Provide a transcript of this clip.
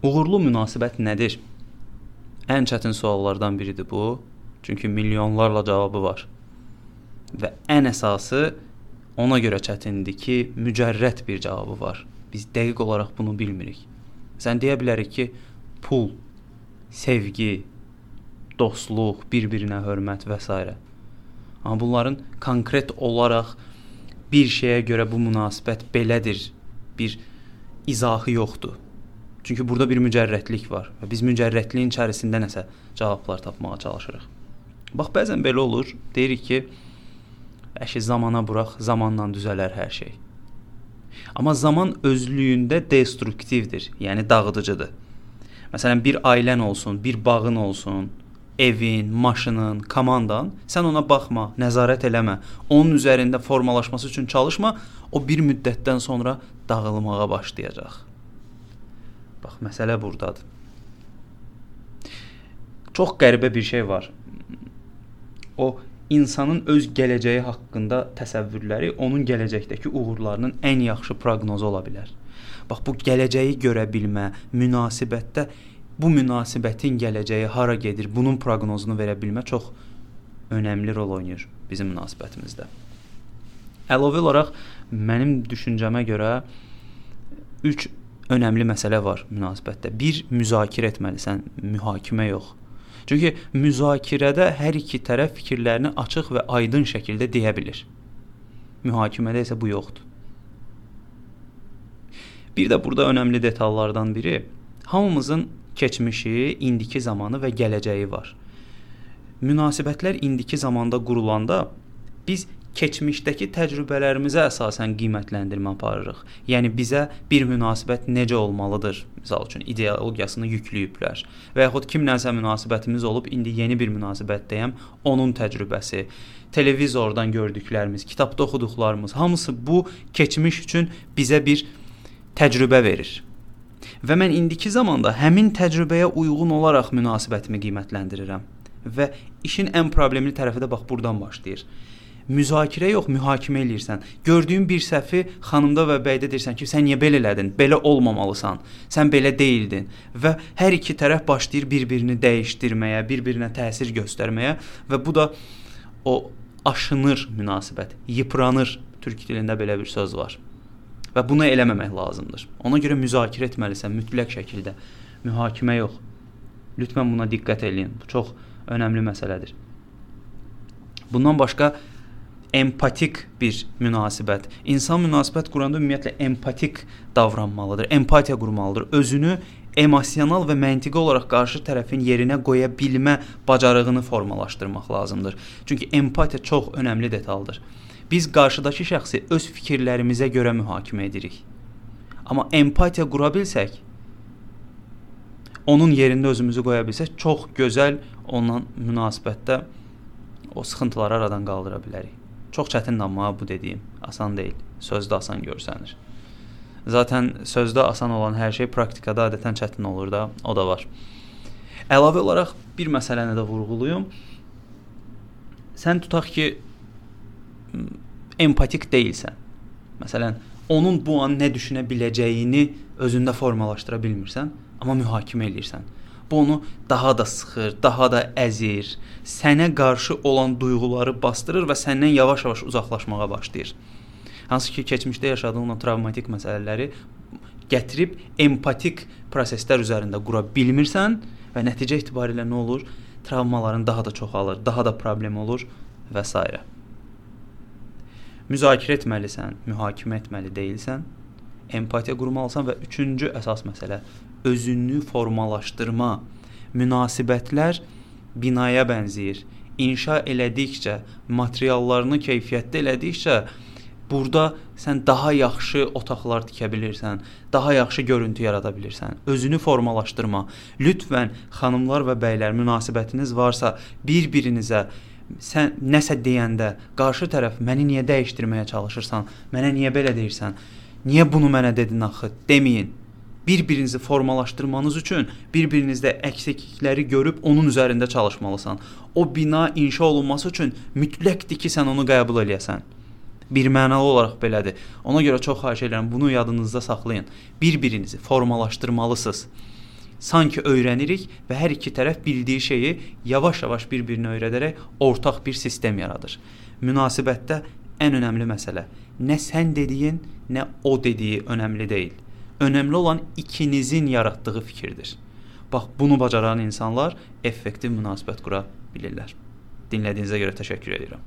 Uğurlu münasibət nədir? Ən çətin suallardan biridir bu. Çünki milyonlarla cavabı var. Və ən əsası ona görə çətindir ki, mücərrəd bir cavabı var. Biz dəqiq olaraq bunu bilmirik. Sən deyə bilərik ki, pul, sevgi, dostluq, bir-birinə hörmət və s. Amma bunların konkret olaraq bir şeyə görə bu münasibət belədir, bir izahı yoxdur. Çünki burada bir mücərrədlik var və biz mücərrədliyin içərisində nəsə cavablar tapmağa çalışırıq. Bax bəzən belə olur. Deyirik ki, əşi zamana burax, zamanla düzələr hər şey. Amma zaman özlüyündə destruktivdir, yəni dağıdıcıdır. Məsələn, bir ailən olsun, bir bağın olsun, evin, maşının, komandan, sən ona baxma, nəzarət eləmə. Onun üzərində formalaşması üçün çalışma, o bir müddətdən sonra dağılmağa başlayacaq. Bax, məsələ burdadır. Çox qəribə bir şey var. O insanın öz gələcəyi haqqında təsəvvürləri onun gələcəkdəki uğurlarının ən yaxşı proqnozu ola bilər. Bax bu gələcəyi görə bilmə, münasibətdə bu münasibətin gələcəyi hara gedir, bunun proqnozunu verə bilmə çox önəmli rol oynayır bizim münasibətimizdə. Əlavə olaraq mənim düşüncəmə görə 3 önəmli məsələ var münasibətdə. Bir müzakirə etməlisən, mühakimə yox. Çünki müzakirədə hər iki tərəf fikirlərini açıq və aydın şəkildə deyə bilir. Mühakimədə isə bu yoxdur. Bir də burada önəmli detallardan biri hamımızın keçmişi, indiki zamanı və gələcəyi var. Münasibətlər indiki zamanda qurulanda biz keçmişdəki təcrübələrimizə əsasən qiymətləndirmə aparırıq. Yəni bizə bir münasibət necə olmalıdır? Məsəl üçün ideologiyasını yükləyiblər. Və yaxud kimlənsə münasibətimiz olub, indi yeni bir münasibətdəyəm, onun təcrübəsi, televizordan gördüklərimiz, kitabda oxuduqlarımız, hamısı bu keçmiş üçün bizə bir təcrübə verir. Və mən indiki zamanda həmin təcrübəyə uyğun olaraq münasibətimi qiymətləndirirəm. Və işin ən problemli tərəfi də bax burdan başlayır. Müzakirə yox, mühakimə eləyirsən. Gördüyün bir səhvi xanımda və bəydə deyirsən ki, sən niyə belə elədin? Belə olmamalısan. Sən belə deyildin. Və hər iki tərəf başlayır bir-birini dəyişdirməyə, bir-birinə təsir göstərməyə və bu da o aşınır münasibət, yıpranır. Türk dilində belə bir söz var. Və bunu eləməmək lazımdır. Ona görə müzakirə etməlisən mütləq şəkildə. Mühakimə yox. Lütfən buna diqqət eləyin. Bu çox önəmli məsələdir. Bundan başqa empatik bir münasibət. İnsan münasibət quranda ümumiyyətlə empatik davranmalıdır, empatiya qurmalıdır. Özünü emosional və məntiqi olaraq qarşı tərəfin yerinə qoya bilmə bacarığını formalaşdırmaq lazımdır. Çünki empatiya çox önəmli detaldır. Biz qarşıdakı şəxsi öz fikirlərimizə görə mühakimə edirik. Amma empatiya qura bilsək, onun yerində özümüzü qoya bilsək, çox gözəl onunla münasibətdə o sıxıntıları aradan qaldıra bilərik. Çox çətindir amma bu dediyim asan deyil. Sözdə asan görsənir. Zaten sözdə asan olan hər şey praktikada adətən çətin olur da, o da var. Əlavə olaraq bir məsələni də vurğulayım. Sən tutaq ki, empatik deyilsən. Məsələn, onun bu an nə düşünə biləcəyini özündə formalaşdıra bilmirsən, amma mühakimə eləyirsən. Bu onu daha da sıxır, daha da əzir, sənə qarşı olan duyğuları bastırır və səndən yavaş-yavaş uzaqlaşmağa başlayır. Hansı ki, keçmişdə yaşadığın o travmatik məsələləri gətirib empatik proseslər üzərində qura bilmirsən və nəticə etibarilə nə olur? Travmaların daha da çoxalır, daha da problem olur və s müzakirə etməlisən, mühakimə etməli deyilsən, empatiya qurmalısan və üçüncü əsas məsələ özünü formalaşdırma. Münasibətlər binaya bənzəyir. İnşa elədikcə, materiallarını keyfiyyətli elədikcə burada sən daha yaxşı otaqlar tikə bilirsən, daha yaxşı görüntü yarada bilirsən. Özünü formalaşdırma. Lütfən xanımlar və bəylər münasibətiniz varsa bir-birinizə sən nəsə deyəndə qarşı tərəf məni niyə dəyişdirməyə çalışırsan? Mənə niyə belə deyirsən? Niyə bunu mənə dedin axı? Deməyin. Bir-birinizi formalaşdırmanız üçün bir-birinizdə əksiklikləri görüb onun üzərində çalışmalısan. O bina inşa olunması üçün mütləqdir ki, sən onu qəbul eləyəsən. Bir mənalı olaraq belədir. Ona görə çox xahiş edirəm bunu yadınızda saxlayın. Bir-birinizi formalaşdırmalısınız. sanki öyrənirik və hər iki tərəf bildiyi şeyi yavaş-yavaş bir-birinə öyrədərək ortaq bir sistem yaradır. Münasibətdə ən önəmli məsələ nə sən dediyin, nə o dediyi önəmli deyil. Önəmli olan ikinizin yaratdığı fikirdir. Bax, bunu bacaran insanlar effektiv münasibət qura bilirlər. Dinlədiyinizə görə təşəkkür edirəm.